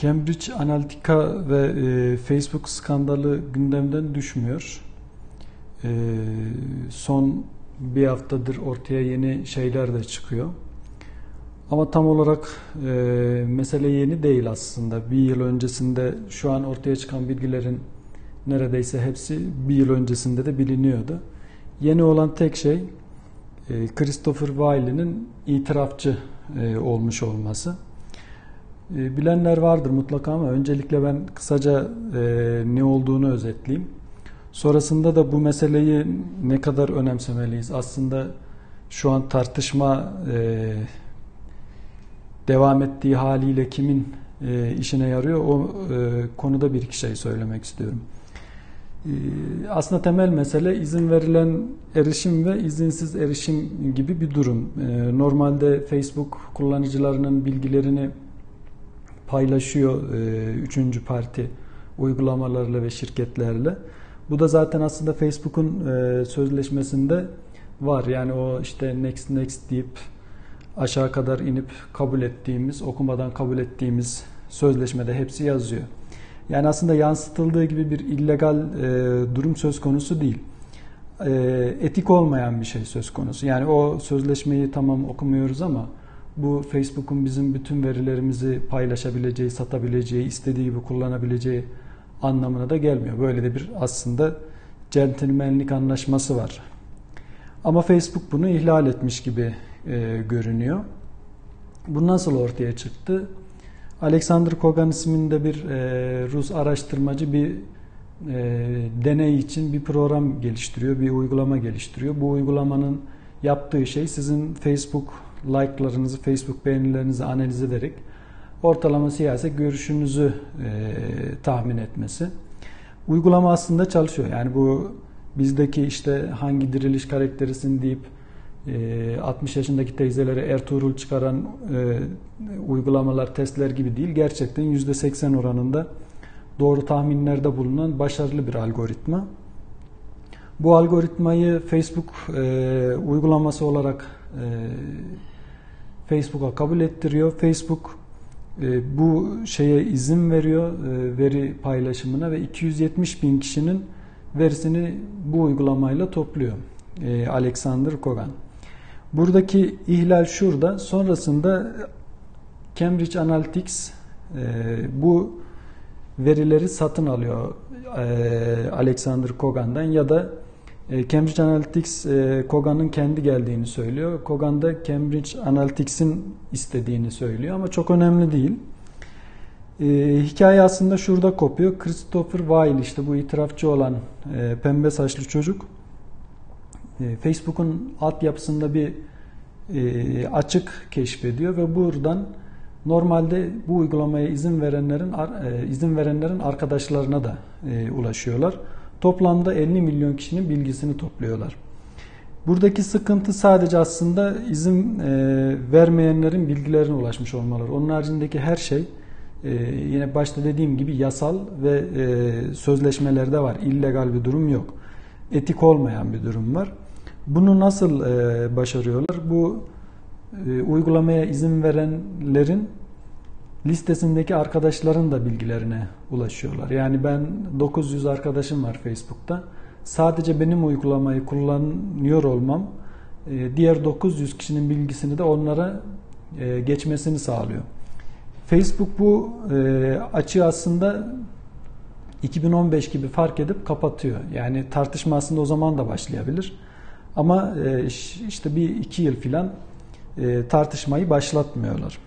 Cambridge Analytica ve e, Facebook skandalı gündemden düşmüyor. E, son bir haftadır ortaya yeni şeyler de çıkıyor. Ama tam olarak e, mesele yeni değil aslında. Bir yıl öncesinde şu an ortaya çıkan bilgilerin neredeyse hepsi bir yıl öncesinde de biliniyordu. Yeni olan tek şey e, Christopher Wiley'nin itirafçı e, olmuş olması. E, bilenler vardır mutlaka ama öncelikle ben kısaca e, ne olduğunu özetleyeyim. Sonrasında da bu meseleyi ne kadar önemsemeliyiz? Aslında şu an tartışma e, devam ettiği haliyle kimin e, işine yarıyor o konuda bir iki şey söylemek istiyorum. Aslında temel mesele izin verilen erişim ve izinsiz erişim gibi bir durum. Normalde Facebook kullanıcılarının bilgilerini paylaşıyor e, üçüncü parti uygulamalarla ve şirketlerle. Bu da zaten aslında Facebook'un e, sözleşmesinde var. Yani o işte next next deyip aşağı kadar inip kabul ettiğimiz, okumadan kabul ettiğimiz sözleşmede hepsi yazıyor. Yani aslında yansıtıldığı gibi bir illegal e, durum söz konusu değil. E, etik olmayan bir şey söz konusu. Yani o sözleşmeyi tamam okumuyoruz ama bu Facebook'un bizim bütün verilerimizi paylaşabileceği, satabileceği, istediği gibi kullanabileceği anlamına da gelmiyor. Böyle de bir aslında centilmenlik anlaşması var. Ama Facebook bunu ihlal etmiş gibi e, görünüyor. Bu nasıl ortaya çıktı? Alexander Kogan isminde bir e, Rus araştırmacı bir e, deney için bir program geliştiriyor, bir uygulama geliştiriyor. Bu uygulamanın yaptığı şey sizin Facebook like'larınızı, Facebook beğenilerinizi analiz ederek ortalama siyasi görüşünüzü e, tahmin etmesi. Uygulama aslında çalışıyor. Yani bu bizdeki işte hangi diriliş karakterisin deyip 60 ee, yaşındaki teyzelere Ertuğrul çıkaran e, uygulamalar, testler gibi değil. Gerçekten %80 oranında doğru tahminlerde bulunan başarılı bir algoritma. Bu algoritmayı Facebook e, uygulaması olarak e, Facebook'a kabul ettiriyor. Facebook e, bu şeye izin veriyor e, veri paylaşımına ve 270 bin kişinin verisini bu uygulamayla topluyor. E, Alexander Kogan. Buradaki ihlal şurada. Sonrasında Cambridge Analytics bu verileri satın alıyor Alexander Kogan'dan ya da Cambridge Analytics e, Kogan'ın kendi geldiğini söylüyor. Kogan da Cambridge Analytics'in istediğini söylüyor ama çok önemli değil. E, hikaye aslında şurada kopuyor. Christopher Weil işte bu itirafçı olan e, pembe saçlı çocuk e, Facebook'un altyapısında bir e, açık keşfediyor ve buradan normalde bu uygulamaya izin verenlerin e, izin verenlerin arkadaşlarına da ulaşıyorlar. Toplamda 50 milyon kişinin bilgisini topluyorlar. Buradaki sıkıntı sadece aslında izin vermeyenlerin bilgilerine ulaşmış olmaları. Onun haricindeki her şey yine başta dediğim gibi yasal ve sözleşmelerde var. İllegal bir durum yok. Etik olmayan bir durum var. Bunu nasıl e, başarıyorlar? Bu e, uygulamaya izin verenlerin listesindeki arkadaşların da bilgilerine ulaşıyorlar. Yani ben 900 arkadaşım var Facebook'ta. Sadece benim uygulamayı kullanıyor olmam e, diğer 900 kişinin bilgisini de onlara e, geçmesini sağlıyor. Facebook bu e, açığı aslında 2015 gibi fark edip kapatıyor. Yani tartışma aslında o zaman da başlayabilir. Ama işte bir iki yıl filan tartışmayı başlatmıyorlar.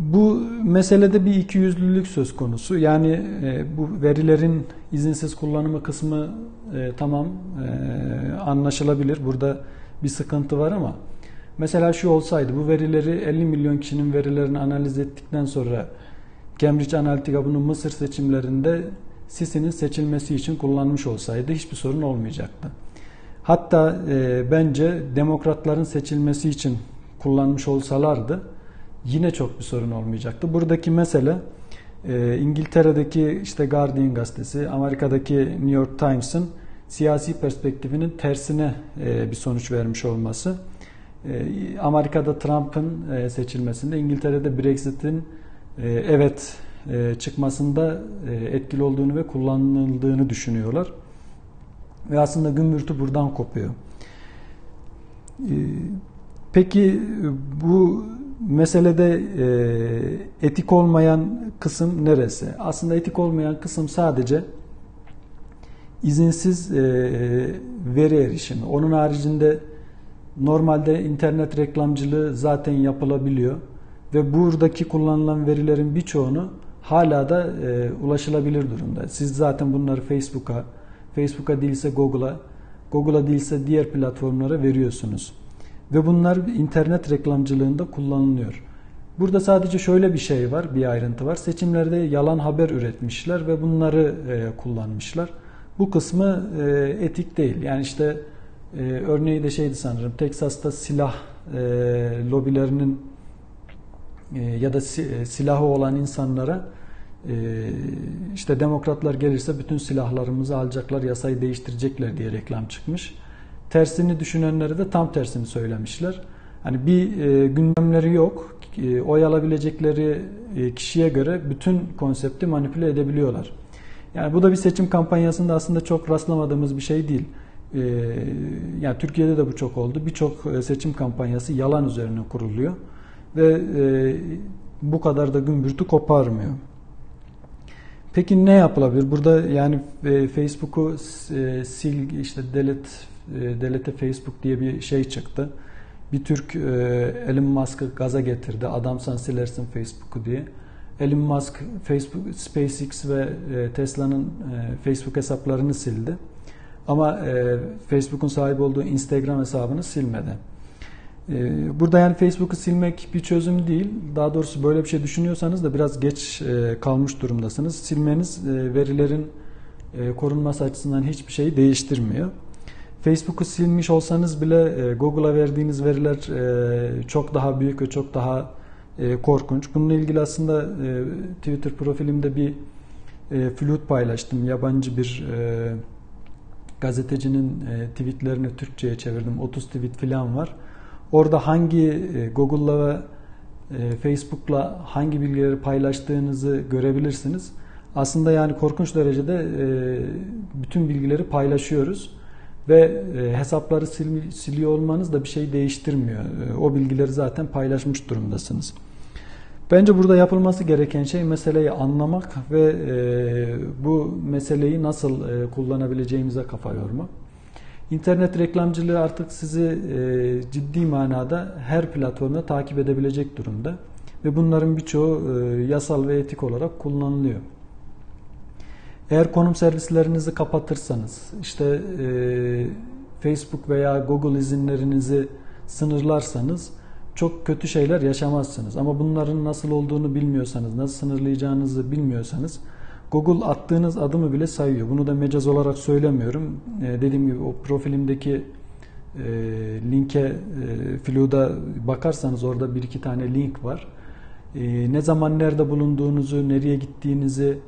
Bu meselede bir ikiyüzlülük söz konusu. Yani e, bu verilerin izinsiz kullanımı kısmı tamam anlaşılabilir. Burada bir sıkıntı var ama mesela şu olsaydı bu verileri 50 milyon kişinin verilerini analiz ettikten sonra Cambridge Analytica bunu Mısır seçimlerinde Sisi'nin seçilmesi için kullanmış olsaydı hiçbir sorun olmayacaktı. Hatta e, bence demokratların seçilmesi için kullanmış olsalardı yine çok bir sorun olmayacaktı. Buradaki mesele e, İngiltere'deki işte Guardian gazetesi, Amerika'daki New York Times'ın siyasi perspektifinin tersine e, bir sonuç vermiş olması. E, Amerika'da Trump'ın seçilmesinde, İngiltere'de Brexit'in evet çıkmasında e, etkili olduğunu ve kullanıldığını düşünüyorlar. Ve aslında gümbürtü buradan kopuyor. Peki bu meselede e, etik olmayan kısım neresi? Aslında etik olmayan kısım sadece izinsiz e, veri erişimi. Onun haricinde normalde internet reklamcılığı zaten yapılabiliyor ve buradaki kullanılan verilerin birçoğunu hala da e, ulaşılabilir durumda. Siz zaten bunları Facebook'a, Facebook'a değilse Google'a, Google'a değilse diğer platformlara veriyorsunuz. Ve bunlar internet reklamcılığında kullanılıyor. Burada sadece şöyle bir şey var, bir ayrıntı var. Seçimlerde yalan haber üretmişler ve bunları e, kullanmışlar. Bu kısmı e, etik değil. Yani işte e, örneği de şeydi sanırım. Teksas'ta silah e, lobilerinin e, ya da si, e, silahı olan insanlara e, işte demokratlar gelirse bütün silahlarımızı alacaklar, yasayı değiştirecekler diye reklam çıkmış. Tersini düşünenlere de tam tersini söylemişler. Hani bir e, gündemleri yok. E, oy alabilecekleri e, kişiye göre bütün konsepti manipüle edebiliyorlar. Yani bu da bir seçim kampanyasında aslında çok rastlamadığımız bir şey değil. Ee, yani Türkiye'de de bu çok oldu. Birçok e, seçim kampanyası yalan üzerine kuruluyor ve e, bu kadar da gümbürtü koparmıyor. Peki ne yapılabilir? Burada yani e, Facebook'u sil işte delete delete Facebook diye bir şey çıktı. Bir Türk Elon Musk'ı gaza getirdi. Adamsan silersin Facebook'u diye. Elon Musk Facebook, SpaceX ve Tesla'nın Facebook hesaplarını sildi. Ama e, Facebook'un sahip olduğu Instagram hesabını silmedi. E, burada yani Facebook'u silmek bir çözüm değil. Daha doğrusu böyle bir şey düşünüyorsanız da biraz geç e, kalmış durumdasınız. Silmeniz e, verilerin e, korunması açısından hiçbir şeyi değiştirmiyor. Facebook'u silmiş olsanız bile e, Google'a verdiğiniz veriler e, çok daha büyük ve çok daha e, korkunç. Bununla ilgili aslında Twitter profilimde bir flüt paylaştım. Yabancı bir gazetecinin tweetlerini Türkçe'ye çevirdim. 30 tweet falan var. Orada hangi Google'la ve Facebook'la hangi bilgileri paylaştığınızı görebilirsiniz. Aslında yani korkunç derecede bütün bilgileri paylaşıyoruz ve hesapları siliyor olmanız da bir şey değiştirmiyor. O bilgileri zaten paylaşmış durumdasınız. Bence burada yapılması gereken şey meseleyi anlamak ve e, bu meseleyi nasıl e, kullanabileceğimize kafa yormak. İnternet reklamcılığı artık sizi e, ciddi manada her platformda takip edebilecek durumda ve bunların birçoğu e, yasal ve etik olarak kullanılıyor. Eğer konum servislerinizi kapatırsanız, işte e, Facebook veya Google izinlerinizi sınırlarsanız çok kötü şeyler yaşamazsınız. Ama bunların nasıl olduğunu bilmiyorsanız, nasıl sınırlayacağınızı bilmiyorsanız Google attığınız adımı bile sayıyor. Bunu da mecaz olarak söylemiyorum. Ee, dediğim gibi o profilimdeki e, linke e, Flu'da bakarsanız orada bir iki tane link var. E, ne zaman nerede bulunduğunuzu, nereye gittiğinizi,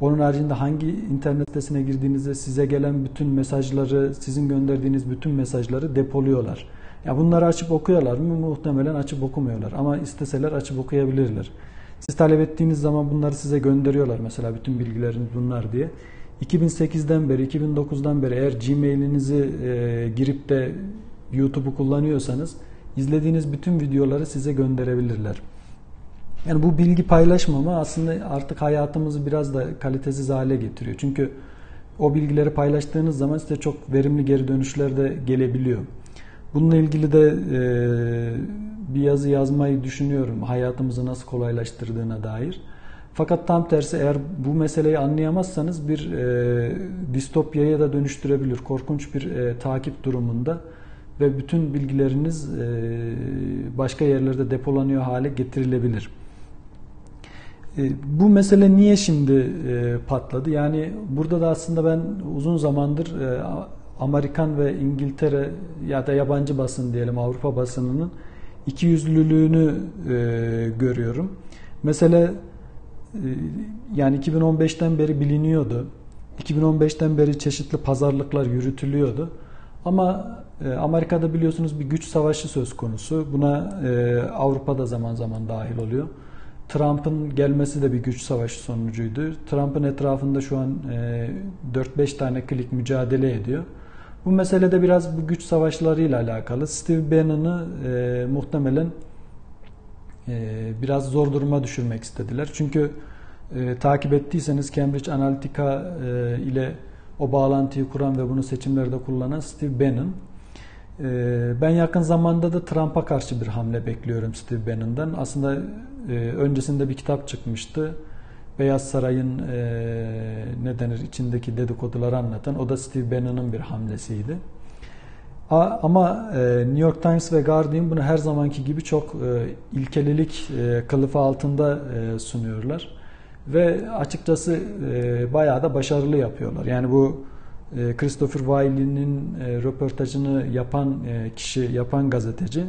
onun haricinde hangi internet sitesine girdiğinizde size gelen bütün mesajları, sizin gönderdiğiniz bütün mesajları depoluyorlar. Ya bunları açıp okuyorlar mı? Muhtemelen açıp okumuyorlar. Ama isteseler açıp okuyabilirler. Siz talep ettiğiniz zaman bunları size gönderiyorlar mesela bütün bilgileriniz bunlar diye. 2008'den beri, 2009'dan beri eğer Gmail'inizi e, girip de YouTube'u kullanıyorsanız izlediğiniz bütün videoları size gönderebilirler. Yani bu bilgi paylaşmama aslında artık hayatımızı biraz da kalitesiz hale getiriyor. Çünkü o bilgileri paylaştığınız zaman size çok verimli geri dönüşler de gelebiliyor. Bununla ilgili de e, bir yazı yazmayı düşünüyorum. Hayatımızı nasıl kolaylaştırdığına dair. Fakat tam tersi eğer bu meseleyi anlayamazsanız bir e, distopyaya da dönüştürebilir. Korkunç bir e, takip durumunda ve bütün bilgileriniz e, başka yerlerde depolanıyor hale getirilebilir. E, bu mesele niye şimdi e, patladı? Yani burada da aslında ben uzun zamandır e, Amerikan ve İngiltere ya da yabancı basın diyelim Avrupa basınının iki yüzlülüğünü e, görüyorum. Mesela e, yani 2015'ten beri biliniyordu. 2015'ten beri çeşitli pazarlıklar yürütülüyordu. Ama Amerika'da biliyorsunuz bir güç savaşı söz konusu. Buna Avrupa'da zaman zaman dahil oluyor. Trump'ın gelmesi de bir güç savaşı sonucuydu. Trump'ın etrafında şu an 4-5 tane klik mücadele ediyor. Bu meselede biraz bu güç savaşlarıyla alakalı. Steve Bannon'ı e, muhtemelen e, biraz zor duruma düşürmek istediler. Çünkü e, takip ettiyseniz Cambridge Analytica e, ile o bağlantıyı kuran ve bunu seçimlerde kullanan Steve Bannon. E, ben yakın zamanda da Trump'a karşı bir hamle bekliyorum Steve Bannon'dan. Aslında e, öncesinde bir kitap çıkmıştı. Beyaz Saray'ın e, ne denir içindeki dedikoduları anlatan o da Steve Bannon'ın bir hamlesiydi. Ama e, New York Times ve Guardian bunu her zamanki gibi çok ilkelilik kılıfı altında sunuyorlar. Ve açıkçası bayağı da başarılı yapıyorlar. Yani bu Christopher Wiley'nin e, röportajını yapan e, kişi, yapan gazeteci e,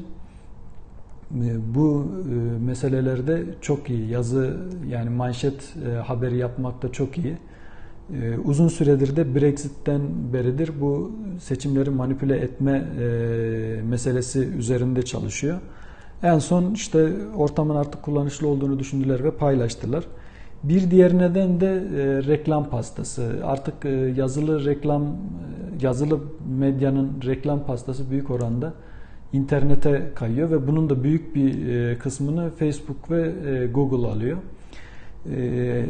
bu e, meselelerde çok iyi. Yazı yani manşet e, haberi yapmakta çok iyi. Uzun süredir de Brexit'ten beridir bu seçimleri manipüle etme meselesi üzerinde çalışıyor. En son işte ortamın artık kullanışlı olduğunu düşündüler ve paylaştılar. Bir diğer neden de reklam pastası. Artık yazılı reklam, yazılı medyanın reklam pastası büyük oranda internete kayıyor ve bunun da büyük bir e, kısmını Facebook ve e, Google alıyor. E,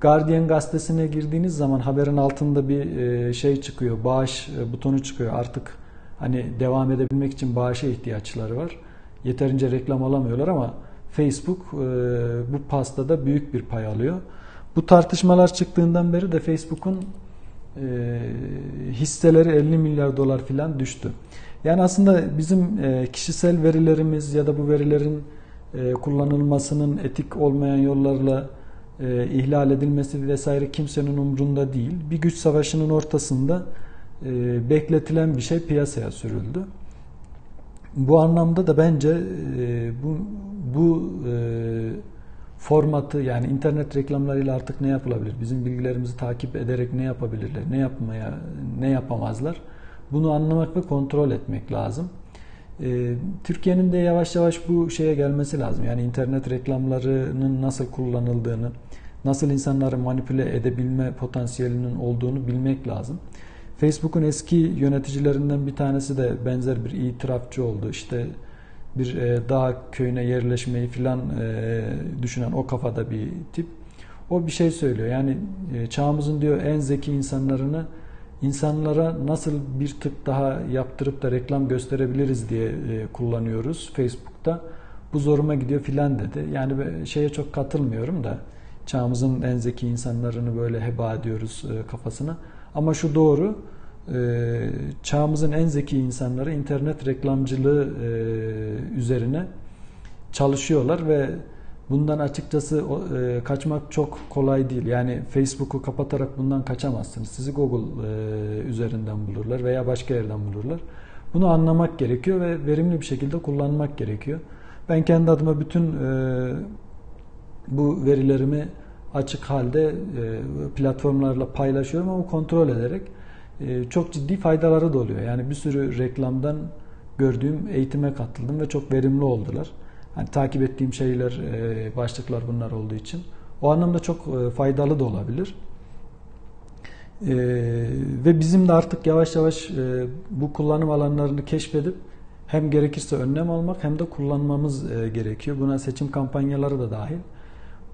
Guardian gazetesine girdiğiniz zaman haberin altında bir şey çıkıyor, bağış butonu çıkıyor. Artık hani devam edebilmek için bağışa ihtiyaçları var. Yeterince reklam alamıyorlar ama Facebook bu pastada büyük bir pay alıyor. Bu tartışmalar çıktığından beri de Facebook'un hisseleri 50 milyar dolar filan düştü. Yani aslında bizim e, kişisel verilerimiz ya da bu verilerin e, kullanılmasının etik olmayan yollarla e, ihlal edilmesi vesaire kimsenin umrunda değil. Bir güç savaşının ortasında bekletilen bir şey piyasaya sürüldü. Bu anlamda da bence bu bu formatı yani internet reklamlarıyla artık ne yapılabilir? Bizim bilgilerimizi takip ederek ne yapabilirler? Ne yapmaya ne yapamazlar? Bunu anlamak ve kontrol etmek lazım. Ee, Türkiye'nin de yavaş yavaş bu şeye gelmesi lazım. Yani internet reklamlarının nasıl kullanıldığını, nasıl insanları manipüle edebilme potansiyelinin olduğunu bilmek lazım. Facebook'un eski yöneticilerinden bir tanesi de benzer bir itirafçı oldu. İşte bir e, dağ köyüne yerleşmeyi filan e, düşünen o kafada bir tip. O bir şey söylüyor. Yani e, çağımızın diyor en zeki insanlarını insanlara nasıl bir tık daha yaptırıp da reklam gösterebiliriz diye e, kullanıyoruz Facebook'ta. Bu zoruma gidiyor filan dedi. Yani şeye çok katılmıyorum da çağımızın en zeki insanlarını böyle heba ediyoruz e, kafasına. Ama şu doğru e, çağımızın en zeki insanları internet reklamcılığı üzerine çalışıyorlar ve Bundan açıkçası e, kaçmak çok kolay değil. Yani Facebook'u kapatarak bundan kaçamazsınız. Sizi Google e, üzerinden bulurlar veya başka yerden bulurlar. Bunu anlamak gerekiyor ve verimli bir şekilde kullanmak gerekiyor. Ben kendi adıma bütün e, bu verilerimi açık halde platformlarla paylaşıyorum ama kontrol ederek çok ciddi faydaları da oluyor. Yani bir sürü reklamdan gördüğüm eğitime katıldım ve çok verimli oldular. Hani takip ettiğim şeyler, e, başlıklar bunlar olduğu için. O anlamda çok e, faydalı da olabilir. E, ve bizim de artık yavaş yavaş bu kullanım alanlarını keşfedip hem gerekirse önlem almak hem de kullanmamız gerekiyor. Buna seçim kampanyaları da dahil.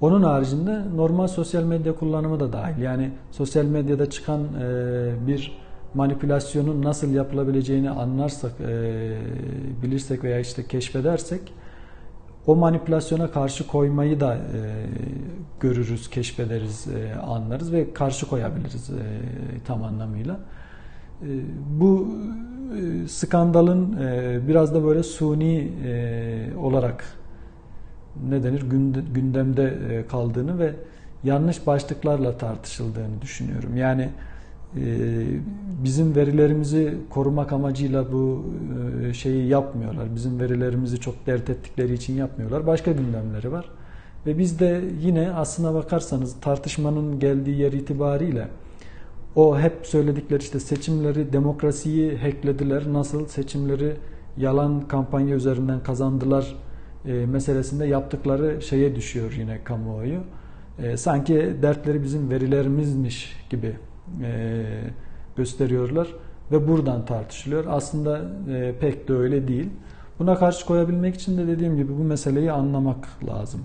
Onun haricinde normal sosyal medya kullanımı da dahil. Yani sosyal medyada çıkan bir manipülasyonun nasıl yapılabileceğini anlarsak, bilirsek veya işte keşfedersek o manipülasyona karşı koymayı da e, görürüz, keşfederiz, e, anlarız ve karşı koyabiliriz e, tam anlamıyla. E, bu e, skandalın e, biraz da böyle suni e, olarak ne denir gündemde e, kaldığını ve yanlış başlıklarla tartışıldığını düşünüyorum. Yani ee, bizim verilerimizi korumak amacıyla bu e, şeyi yapmıyorlar. Bizim verilerimizi çok dert ettikleri için yapmıyorlar. Başka gündemleri var. Ve biz de yine aslına bakarsanız tartışmanın geldiği yer itibariyle o hep söyledikleri işte seçimleri, demokrasiyi hacklediler. Nasıl seçimleri yalan kampanya üzerinden kazandılar e, meselesinde yaptıkları şeye düşüyor yine kamuoyu. E, sanki dertleri bizim verilerimizmiş gibi e, gösteriyorlar ve buradan tartışılıyor. Aslında pek de öyle değil. Buna karşı koyabilmek için de dediğim gibi bu meseleyi anlamak lazım.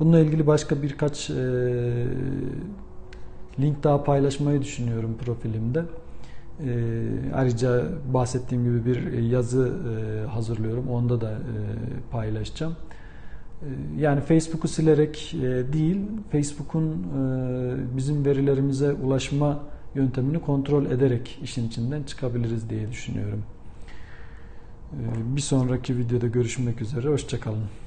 Bununla ilgili başka birkaç link daha paylaşmayı düşünüyorum profilimde. E, ayrıca bahsettiğim gibi bir yazı e, hazırlıyorum. Onda da e, paylaşacağım. E, yani Facebook'u silerek e, değil, Facebook'un e, bizim verilerimize ulaşma yöntemini kontrol ederek işin içinden çıkabiliriz diye düşünüyorum. Bir sonraki videoda görüşmek üzere. Hoşçakalın.